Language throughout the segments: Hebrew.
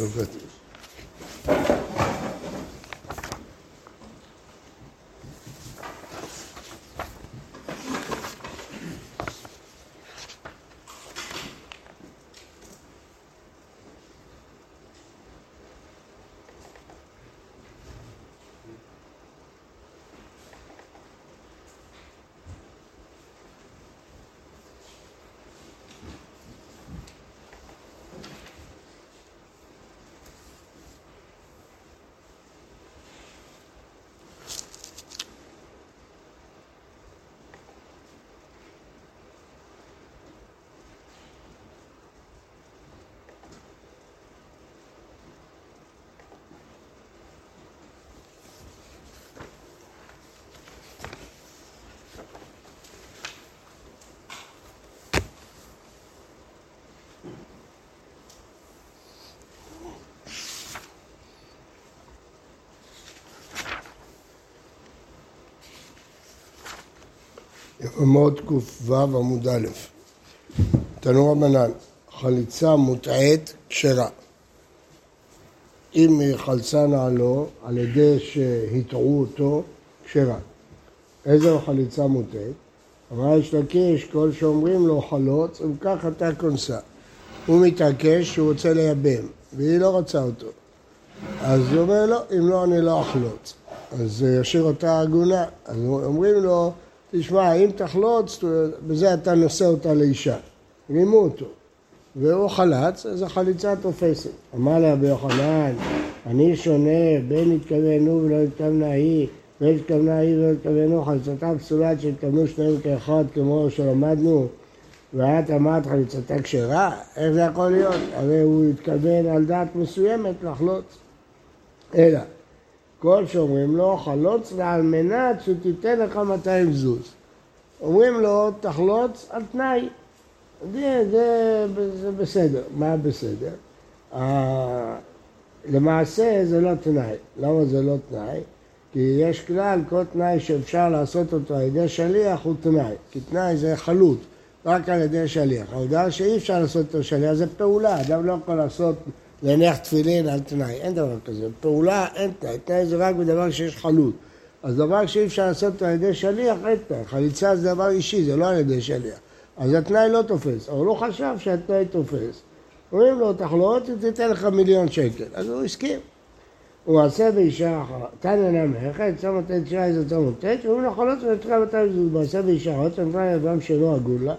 לא כתוב. יבמות ק"ו עמוד א', תנו רבנן, חליצה מוטעית כשרה. אם היא חלצה נעלו על ידי שהטעו אותו, כשרה. איזו חליצה מוטעית? אמרה יש לקיש, כל שאומרים לו חלוץ, אם כך אתה כונסה. הוא מתעקש שהוא רוצה לייבם, והיא לא רוצה אותו. אז הוא אומר לו, אם לא, אני לא אחלוץ. אז ישאיר אותה עגונה. אז אומרים לו, תשמע, אם תחלוץ, בזה אתה נושא אותה לאישה. רימו אותו. והוא חלץ, אז החליצה תופסת. אמר לה רבי יוחנן, אני שונה, בין התכוון הוא ולא התכוונה היא, בין התכוונה היא ולא התכוון הוא, חליצתה פסולה שהתכוונו שניהם כאחד, כמו שלמדנו, ואת אמרת חליצתה כשרה? איך זה יכול להיות? הרי הוא התכוון על דעת מסוימת לחלוץ. אלא, כל שאומרים לו, חלוץ לה על מנת שתיתן לך 200 זוז. אומרים לו, תחלוץ על תנאי. זה, זה, זה בסדר. מה בסדר? אה, למעשה זה לא תנאי. למה זה לא תנאי? כי יש כלל, כל תנאי שאפשר לעשות אותו על ידי שליח הוא תנאי. כי תנאי זה חלוט, רק על ידי שליח. העובדה שאי אפשר לעשות אותו שליח זה פעולה. אדם לא יכול לעשות להניח תפילין על תנאי, אין דבר כזה. פעולה אין תנאי, תנאי זה רק בדבר שיש חלות. אז דבר שאי אפשר לעשות אותו על ידי שליח, אין תנאי. חליצה זה דבר אישי, זה לא על ידי שליח. אז התנאי לא תופס, אבל הוא חשב שהתנאי תופס. אומרים לו, תחלוט ותיתן לך מיליון שקל. אז הוא הסכים. הוא עשה באישה אחת, תנא נמך, צום נותן שירה איזה צום נותן, ואומרים לו חלוץ ונתחה מתי זוז, ועשה באישה אחת, נתן לאדם שלא הגון לה.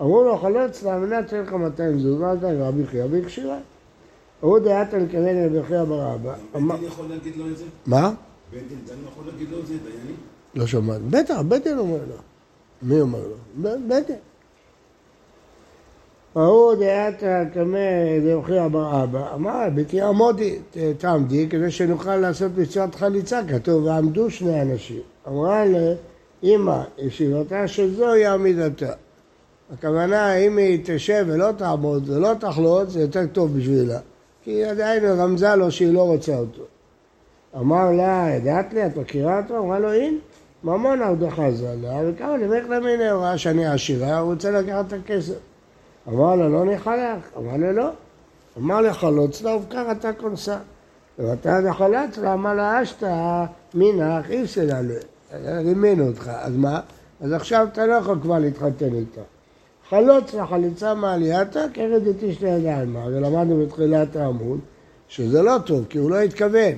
אמרו לו חלוץ תן לך 200 זוז, ואז רבי חייא והכשירה. הוא דעת על כנגד רבי חייא בר אבא. בית דין יכול להגיד לו את זה? מה? בית דין יכול להגיד לו את זה, דיינים? לא שמעתי. בטח, בית דין אומר לו. מי אומר לו? בית דין. ההוא דעת הקמא חייא בר אבא, אמר, ביתי עמודי, תעמדי, כדי שנוכל לעשות מצוות חליצה, כתוב, ועמדו שני אנשים. אמרה לאמא, ישיבתה של זו היא עמידתה. הכוונה, אם היא תשב ולא תעמוד ולא תחלוץ, זה יותר טוב בשבילה. כי עדיין רמזה לו שהיא לא רוצה אותו. אמר לה, ידעת לי, את מכירה אותו? אמרה לו, הנה, ממון עבדך זלה, וכמה נמך למיני, הוא ראה שאני עשירה, הוא רוצה לקחת את הכסף. אמר לה, לא נחלך? אמר לה, לא. אמר לה, חלוץ לה, ובכך אתה כונסה. ואתה נחלץ לה, אמר לה, אשתא מינך, איפסלה לו. רימינו אותך, אז מה? אז עכשיו אתה לא יכול כבר להתחתן איתה. חלוץ לחליצה מעלייתה, כרד איתי שתי ידיים. ולמדנו בתחילת העמוד שזה לא טוב, כי הוא לא התכוון.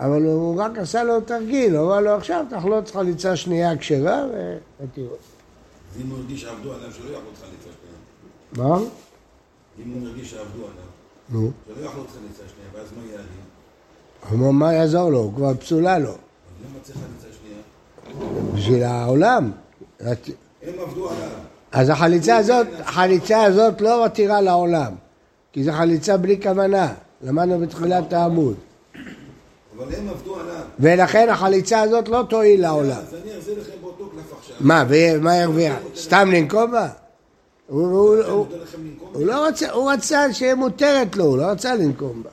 אבל הוא רק עשה לו תרגיל, הוא אמר לו עכשיו תחלוץ חליצה שנייה כשרה ותראו. אם הוא הרגיש שעבדו עליו, שלא יחלוץ חליצה שנייה. מה? אם הוא הרגיש שעבדו עליו, נו. שלא יחלוץ חליצה שנייה, ואז מה יהיה הדין? מה יעזור לו? הוא כבר פסולה לו. אז למה צריך חליצה שנייה? בשביל העולם. הם עבדו עליו. אז החליצה הזאת, החליצה הזאת לא מתירה לעולם. כי זו חליצה בלי כוונה. למדנו בתחילת העמוד. אבל הם עבדו עליו. ולכן החליצה הזאת לא תועיל לעולם. אז אני אחזיר לכם באותו קלף עכשיו. מה, ומה ירוויח? סתם לנקום בה? הוא- לא רצה, הוא רצה שיהיה מותרת לו, הוא לא רצה לנקום בה.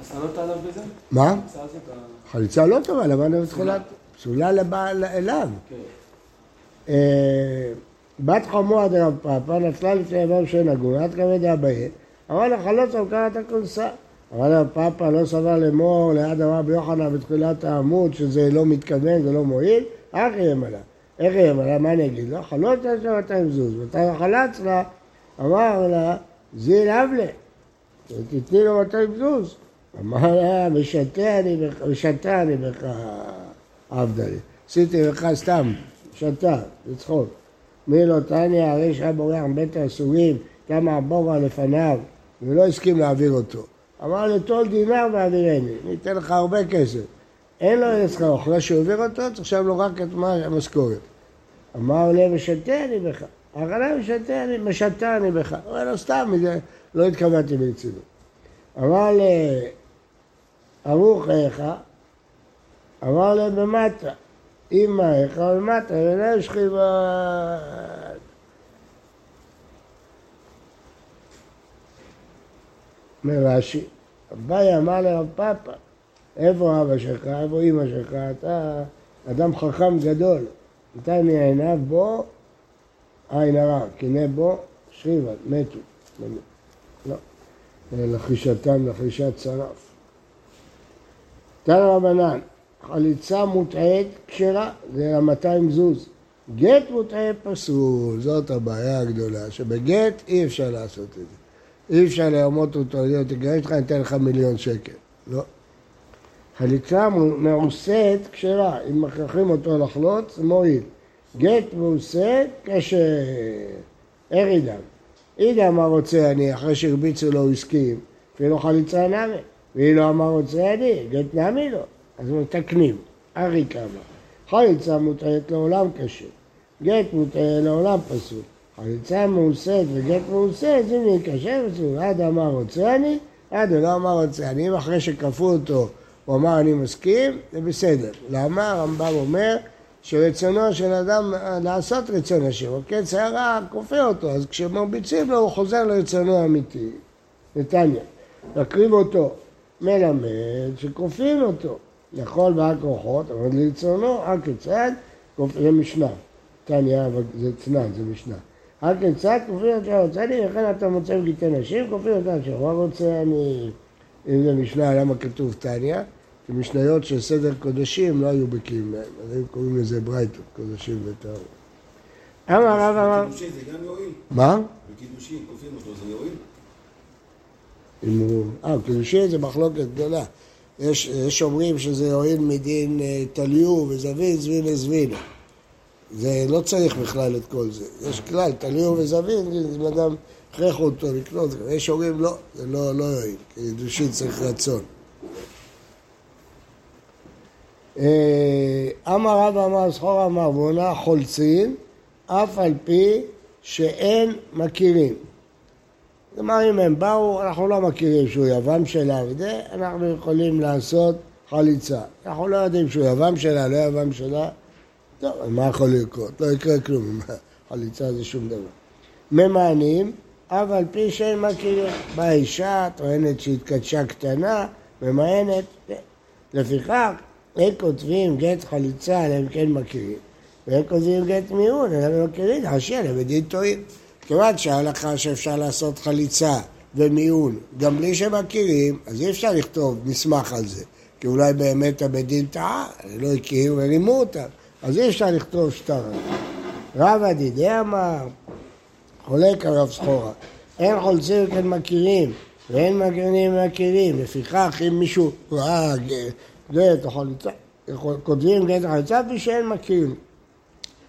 הסלות עליו בזה? מה? חליצה לא טובה, למדנו בתחילת... פסולה לבעל אליו. בת חמו עד רב פאפא נפלה לפני יבם שאין הגון, עד כבד אביי, אמר לה חלוץ על קרת הכונסה. אבל הפאפה לא סבר לאמור ליד אמר ביוחנן בתחילת העמוד שזה לא מתכוון, זה לא מועיל, אך יהיה מלא. איך יהיה מלא? מה אני אגיד לו? חלות יש לה 200 זוז. מתי חלץ לה? אמר לה, זיל אבלה, תתני לו 200 זוז. אמר לה, משתה אני בך, משתה אני בך, עבדלי. עשיתי לך סתם, שתה, לצחוק. מי לא תניא, הרי שהיה בורח מבית האסורים, כמה הבורא לפניו, ולא הסכים להעביר אותו. אמר לי, טול דינר ועבירני, אני אתן לך הרבה כסף. אין לו אלא שכרו, אחרי שהוא העביר אותו, צריך לשלם לו רק את המשכורת. אמר לי, משתה אני בך. אחריו משתה אני, משתה אני בך. אומר לו, סתם, לא התכוונתי ברצינות. אמר לי, ערוך איך? אמר לי, במטה. אמא איך במטה, ולא שכיבה. אומר רש"י, אביי אמר לרב פאפה, איפה אבא שלך, איפה אמא שלך, אתה אדם חכם גדול, נתן לי עיניו בו, עין הרע, קינא בו, שריבה, מתו. לא, לחישתם, לחישת שרף. תנא רבנן, חליצה מוטעית כשרה, זה ה-200 זוז. גט מוטעה פסול, זאת הבעיה הגדולה, שבגט אי אפשר לעשות את זה. אי אפשר לרמות אותו, תגרש אותך, אני אתן לך מיליון שקל. לא. חליצה מעושית כשרה, אם מכריחים אותו לחלוט, זה מועיל. גט מעושה כשארידם. אידה אמר רוצה אני, אחרי שהרביצו לו הוא הסכים, אפילו חליצה נמי. ואילו אמר רוצה אני, גט נמי לו. אז מתקנים. ארי כמה. חליצה מוטעית לעולם קשה. גט מוטעה לעולם פסול. חליצה מעושית וגט מעושית, זה נהיה קשה ופסול. עד אמר רוצה אני, עד לא אמר רוצה אני. אם אחרי שכפו אותו הוא אמר אני מסכים, זה בסדר. למה? הרמב"ם אומר שרצונו של אדם לעשות רצון השם, כן שערה כופה אותו, אז כשמרביצים לו הוא חוזר לרצונו האמיתי. נתניה, להקריב אותו, מלמד שכופים אותו, יכול בעל כוחות, אבל לרצונו, הכיצד, זה משנה, נתניה, אבל זה צנן, זה משנה. הכיצד כופים אותו רוצה לי, וכן אתה מוצא בגיטי נשים, כופים אותו השם, מה רוצה אני, אם זה משנה, למה כתוב תניא? כי משניות של סדר קודשים לא היו בקיאים בהם, אז היו קוראים לזה ברייתות, קודשים וטהרות. אמר הרב אמר, בקידושין זה גם יועיל? מה? בקידושין, כופים אותו, זה יועיל? אם הוא... אה, קידושין זה מחלוקת גדולה. יש, יש אומרים שזה יועיל מדין אה, תליו וזווין, זבין לזבין. זה לא צריך בכלל את כל זה. יש כלל, תליו וזווין, אם אדם הכריחו אותו לקנות, יש אומרים לא, זה לא, לא יועיל, קידושין צריך רצון. אה, אמר רב אמר סחור אמר ועונה חולצין, אף על פי שאין מכירים. כלומר, אם הם באו, אנחנו לא מכירים שהוא יבם שלה וזה, אנחנו יכולים לעשות חליצה. אנחנו לא יודעים שהוא יבם שלה, לא יבם שלה. טוב, מה יכול לקרות? לא יקרה כלום, חליצה זה שום דבר. ממאנים, אף על פי שאין מכירים. באה אישה, טוענת שהתקדשה קטנה, ממאנת. לפיכך, אין כותבים גט חליצה, אלא אם כן מכירים. ואין כותבים גט מיון, אלא אם מכירים, חשי עליהם בדין טועים. כיוון שההלכה שאפשר לעשות חליצה ומיון גם בלי שמכירים, אז אי אפשר לכתוב מסמך על זה. כי אולי באמת הבית דין טעה, לא הכירו ורימו אותם. אז אי אפשר לכתוב שטר. רב הדידי אמר, חולק הרב סחורה, אין חולצים כן מכירים, ואין מכירים מכירים, לפיכך אם מישהו ראה גט או חליצה, כותבים גט חליצה בלי שאין מכירים.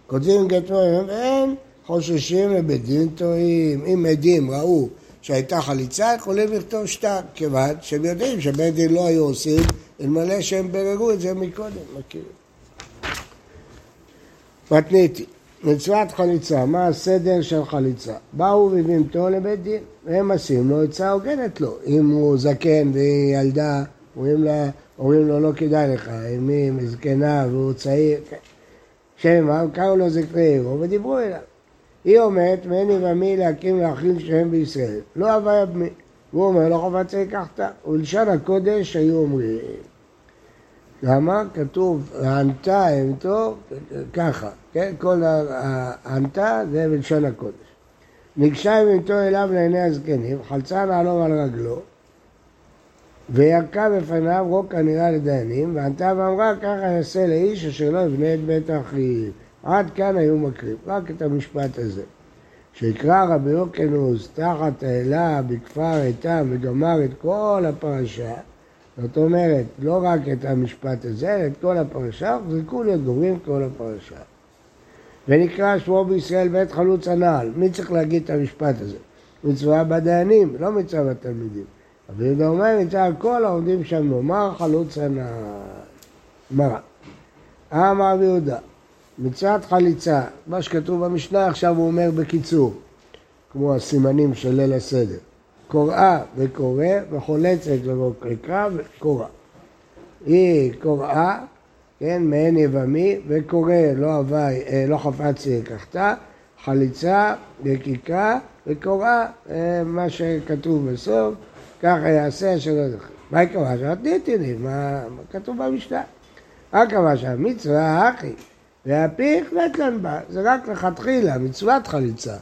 כותבים גט ואין חוששים לבית דין טועים. אם עדים ראו שהייתה חליצה, יכולים לכתוב שטר, כיוון שהם יודעים שבית דין לא היו עושים, אלמלא שהם ביררו את זה מקודם, מכירים. מתניתי, מצוות חליצה, מה הסדר של חליצה? באו ובימתו לבית דין, והם עושים לו עצה הוגנת לו. אם הוא זקן והיא ילדה, אומרים, לה, אומרים לו לא כדאי לך, אם היא זקנה והוא צעיר, כן. שמא, קראו לו זקני עירו ודיברו אליו. היא אומרת, מני ומי להקים לאחים שהם בישראל. לא הוויה במי. והוא אומר, לא צריך לקחת. ולשון הקודש היו אומרים. למה? כתוב, הענתה הם טוב, ככה, כן? כל הענתה זה בלשון הקודש. ניגשה עם עמתו אליו לעיני הזקנים, חלצה נעלום על רגלו, וירקה בפניו רוק הנראה לדיינים, וענתה ואמרה ככה יעשה לאיש אשר לא יבנה את בית האחים. עד כאן היו מקרים, רק את המשפט הזה. שיקרא רבי אוקנוס תחת האלה בכפר איתם וגמר את כל הפרשה, זאת אומרת, לא רק את המשפט הזה, אלא את כל הפרשה, זרקו להיות גומרים כל הפרשה. ונקרא שמו בישראל בית חלוץ הנעל. מי צריך להגיד את המשפט הזה? מצווה בדיינים, לא מצווה בתלמידים. אבל יהודה אומר, מצווה כל העומדים שם לומר חלוץ הנעל. גמרא. אמר יהודה, מצוות חליצה, מה שכתוב במשנה עכשיו הוא אומר בקיצור, כמו הסימנים של ליל הסדר. קוראה וקורא וחולצת וקרא וקורא. היא קוראה, כן, מעין יבמי, וקורא לא הווי, אה, לא חפצי לקחתה, חליצה וקיקה וקוראה, אה, מה שכתוב בסוף, ככה יעשה אשר לא זוכר. מה היא קבעה שם? תניתיני, מה כתוב במשנה? מה קבעה שם? והפיך נתן בה, זה רק לכתחילה, מצוות חליצה.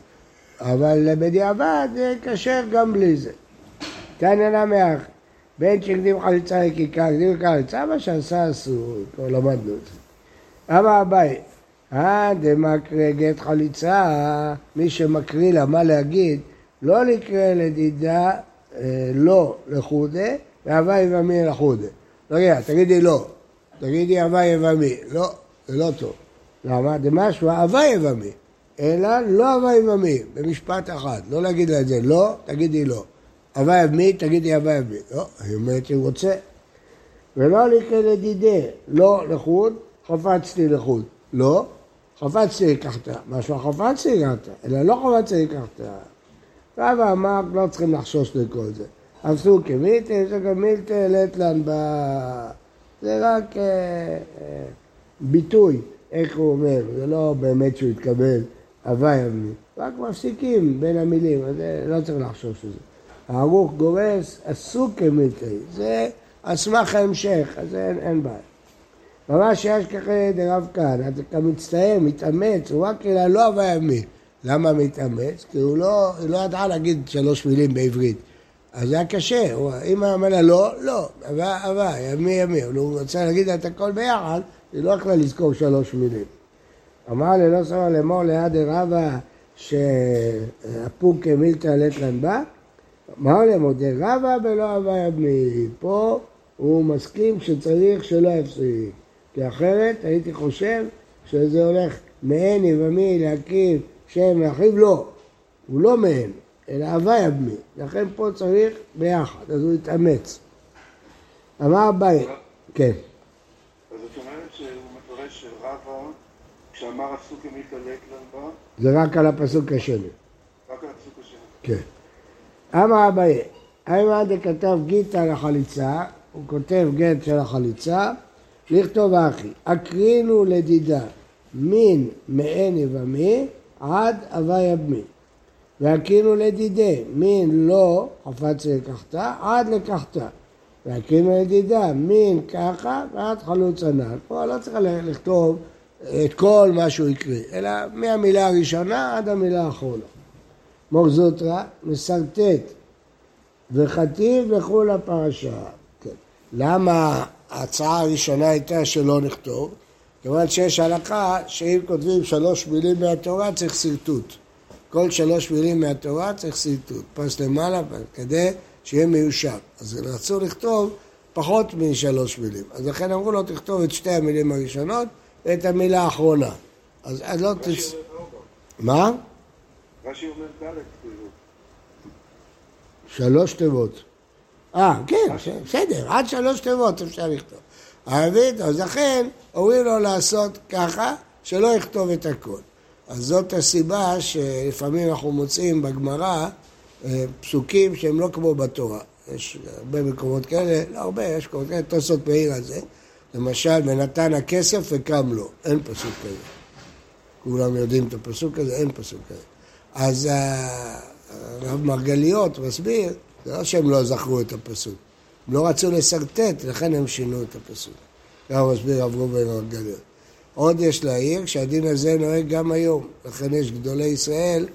אבל בדיעבד זה כשר גם בלי זה. תניא נמי אחי, בין שהקדים חליצה לכיכר, הקדים חליצה, מה שעשה אסור, כבר למדנו את זה. אמר אביי, אה דמקרא גט חליצה, מי שמקריא לה מה להגיד, לא לקרוא לדידה, אה, לא לחודה, והווי יבמי לחודה. רגע, תגידי לא, תגידי הווי יבמי, לא, זה לא טוב. למה? דמשמע הווי יבמי, אלא לא הווי יבמי, במשפט אחד. לא להגיד לה את זה לא, תגידי לא. הווי יבמי, תגידי הווי יבמי. לא, היא אומרת שהיא רוצה. ולא לקרוא לדידי, לא לחוד, חפצתי לחוד. לא, חפצתי לקחת. משמע חפצתי לקחת, אלא לא חפצתי לקחת. רבא אמר, לא צריכים לחשוש לכל זה. עשו כמילתא, זה גם מילתא לטלן ב... זה רק אה, אה, ביטוי. איך הוא אומר, זה לא באמת שהוא התקבל הווי אבני, רק מפסיקים בין המילים, אז לא צריך לחשוש לזה. הערוך גורס עסוק כמילתאי, זה על סמך ההמשך, אז אין, אין בעיה. ממש שיש ככה דרב כהנא, אתה מצטער, מתאמץ, הוא רק אלא לא הווי אבני. למה מתאמץ? כי הוא לא, הוא לא ידע להגיד שלוש מילים בעברית. אז זה היה קשה, הוא, אם לה לא, לא, הווי, הווי, ימי ימי, הוא רוצה להגיד את הכל ביחד, היא לא יכלה לזכור שלוש מילים. אמר ללא סבא לאמור ליד רבא שהפוק מילתא לטלן בא, אמר להם דה רבא ולא אבא יבמי. פה הוא מסכים שצריך שלא יפסיק, כי אחרת הייתי חושב שזה הולך מעין יבמי להקים שם מאחיו, לא, הוא לא מעין, אלא אבא יבמי, לכן פה צריך ביחד, אז הוא התאמץ. אמר אביי, כן. שאמר עשו כמתעלק לנבא? זה רק על הפסוק השני. רק על הפסוק השני. כן. אמר אביי, איימן דכתב גיטה לחליצה, הוא כותב גט של החליצה, לכתוב אחי, אקרינו לדידה מין מעין יבמי עד הווי יבמי. והקינו לדידי, מין לא חפץ לקחתה, עד לקחתה. והקינו לדידה, מין ככה ועד חלוץ הנ"ל. פה לא צריך לכתוב את כל מה שהוא הקריא, אלא מהמילה הראשונה עד המילה האחרונה. מור זוטרא משרטט וחטיב וכול הפרשה. כן. למה ההצעה הראשונה הייתה שלא נכתוב? כיוון שיש הלכה שאם כותבים שלוש מילים מהתורה צריך שרטוט. כל שלוש מילים מהתורה צריך שרטוט. פס למעלה, כדי שיהיה מיושב. אז רצו לכתוב פחות משלוש מילים. אז לכן אמרו לו, תכתוב את שתי המילים הראשונות ואת המילה האחרונה. אז, לא תצ... מה? רש"י אומר ד'. שלוש תיבות. אה, כן, בסדר, עד שלוש תיבות אפשר לכתוב. ערבית, אז לכן אומרים לו לעשות ככה, שלא יכתוב את הכל. אז זאת הסיבה שלפעמים אנחנו מוצאים בגמרא אה, פסוקים שהם לא כמו בתורה. יש הרבה מקומות כאלה, לא הרבה, יש מקומות כאלה, תוספות מעיר על זה. למשל, ונתן הכסף וקם לו, אין פסוק כזה. כולם יודעים את הפסוק הזה, אין פסוק כזה. אז אה, הרב מרגליות מסביר, זה לא שהם לא זכרו את הפסוק, הם לא רצו לשרטט, לכן הם שינו את הפסוק. ככה מסביר רב ראובן מרגליות. עוד יש להעיר שהדין הזה נוהג גם היום, לכן יש גדולי ישראל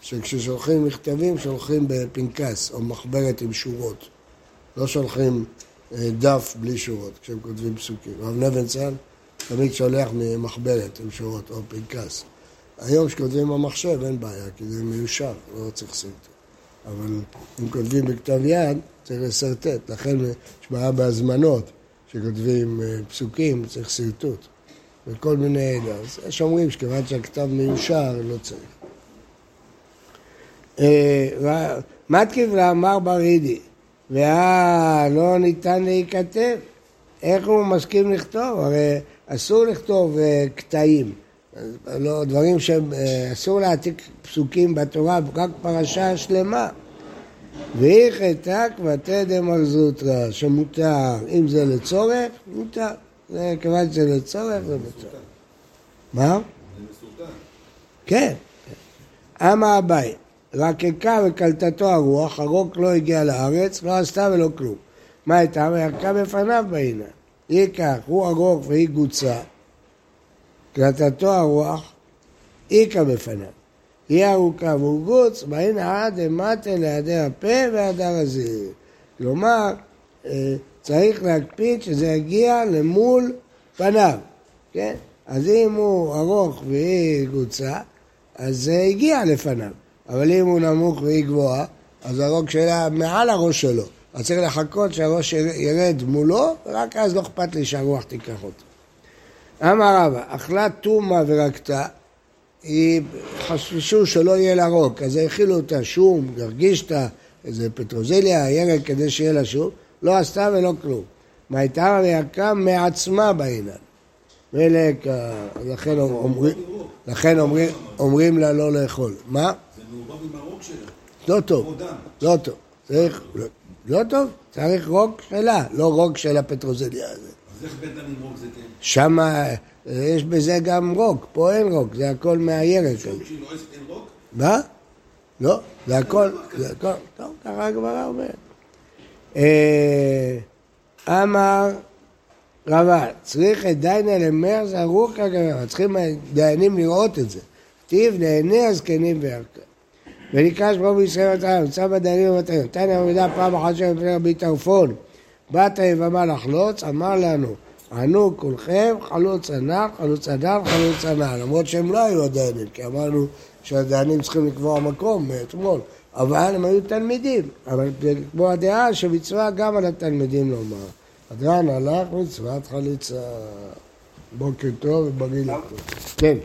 שכששולחים מכתבים שולחים בפנקס או מחברת עם שורות. לא שולחים דף בלי שורות כשהם כותבים פסוקים. הרב נבנצל תמיד שולח ממחברת עם שורות או פנקס. היום כשכותבים במחשב אין בעיה, כי זה מיושר, לא צריך סרטוט. אבל אם כותבים בכתב יד, צריך לשרטט. לכן יש בעיה בהזמנות, שכותבים אה, פסוקים, צריך שרטוט. וכל מיני... אז יש אומרים שכיוון שהכתב מיושר, לא צריך. אה, מתקיף לאמר ברידי, ואה, לא ניתן להיכתב. איך הוא מסכים לכתוב? הרי אסור לכתוב אה, קטעים. לא, דברים שהם, אה, להעתיק פסוקים בתורה, רק פרשה שלמה. ואיך העתק ותדם זוטרא, שמותר, אם זה לצורך, מותר. זה כיוון שזה לצורך, זה לצורך. מה? זה מסורתן. כן. אמה אביי, רקקה וקלטתו הרוח, הרוק לא הגיע לארץ, לא עשתה ולא כלום. מה הייתה? וירקה בפניו בעינה. ייקח, הוא הרוק והיא גוצה, קלטתו הרוח, איכה בפניו. היא ארוכה והוא גוץ, בעינה עד אמטה לידי הפה והדר הזעיר. כלומר, אה, צריך להקפיד שזה יגיע למול פניו, כן? אז אם הוא ארוך והיא גוצה, אז זה הגיע לפניו. אבל אם הוא נמוך והיא גבוהה, אז הרוק שלה מעל הראש שלו. אז צריך לחכות שהראש ירד מולו, ורק אז לא אכפת לי שהרוח תיקח אותו. אמר רבא, אכלה טומאה ורקתה, היא חששו שלא יהיה לה רוק, אז האכילו אותה שום, גרגישתא, איזה פטרוזיליה, ירק כדי שיהיה לה שום, לא עשתה ולא כלום. מה הייתה וירקה מעצמה בעינן. מלק, לכן אומרים, לכן אומרים, אומרים לה לא לאכול. מה? זה מעורבב עם הרוק שלה. לא טוב. לא טוב. צריך, לא, טוב, צריך רוק שלה, לא רוק של הפטרוזיליה הזה. אז איך בית עם רוק זה כן? שמה יש בזה גם רוק, פה אין רוק, זה הכל מהירק. שום כשהיא לועסת אין רוק? מה? לא, זה הכל, זה הכל, טוב, ככה הגמרא אומרת. אה, אמר רבה, צריך את דיינה למר זרוק הגמרא, צריכים דיינים לראות את זה. כתיב לעיני הזקנים וירקה. ונקרא שמו בישראל מתנה, נמצא בדיינים ומתנה. תניא עמידה פעם אחת שם בפני רבי טרפון. באת יבמה לחלוץ, אמר לנו, ענו כולכם, חלוץ ענק, חלוץ אדם, חלוץ ענק. למרות שהם לא היו הדיינים, כי אמרנו שהדיינים צריכים לקבוע מקום מאתמול. אבל הם היו תלמידים. אבל כמו הדעה שמצווה גם על התלמידים לומר. הדרן הלך מצוות חליצה. בוקר טוב ובריא לכם. כן.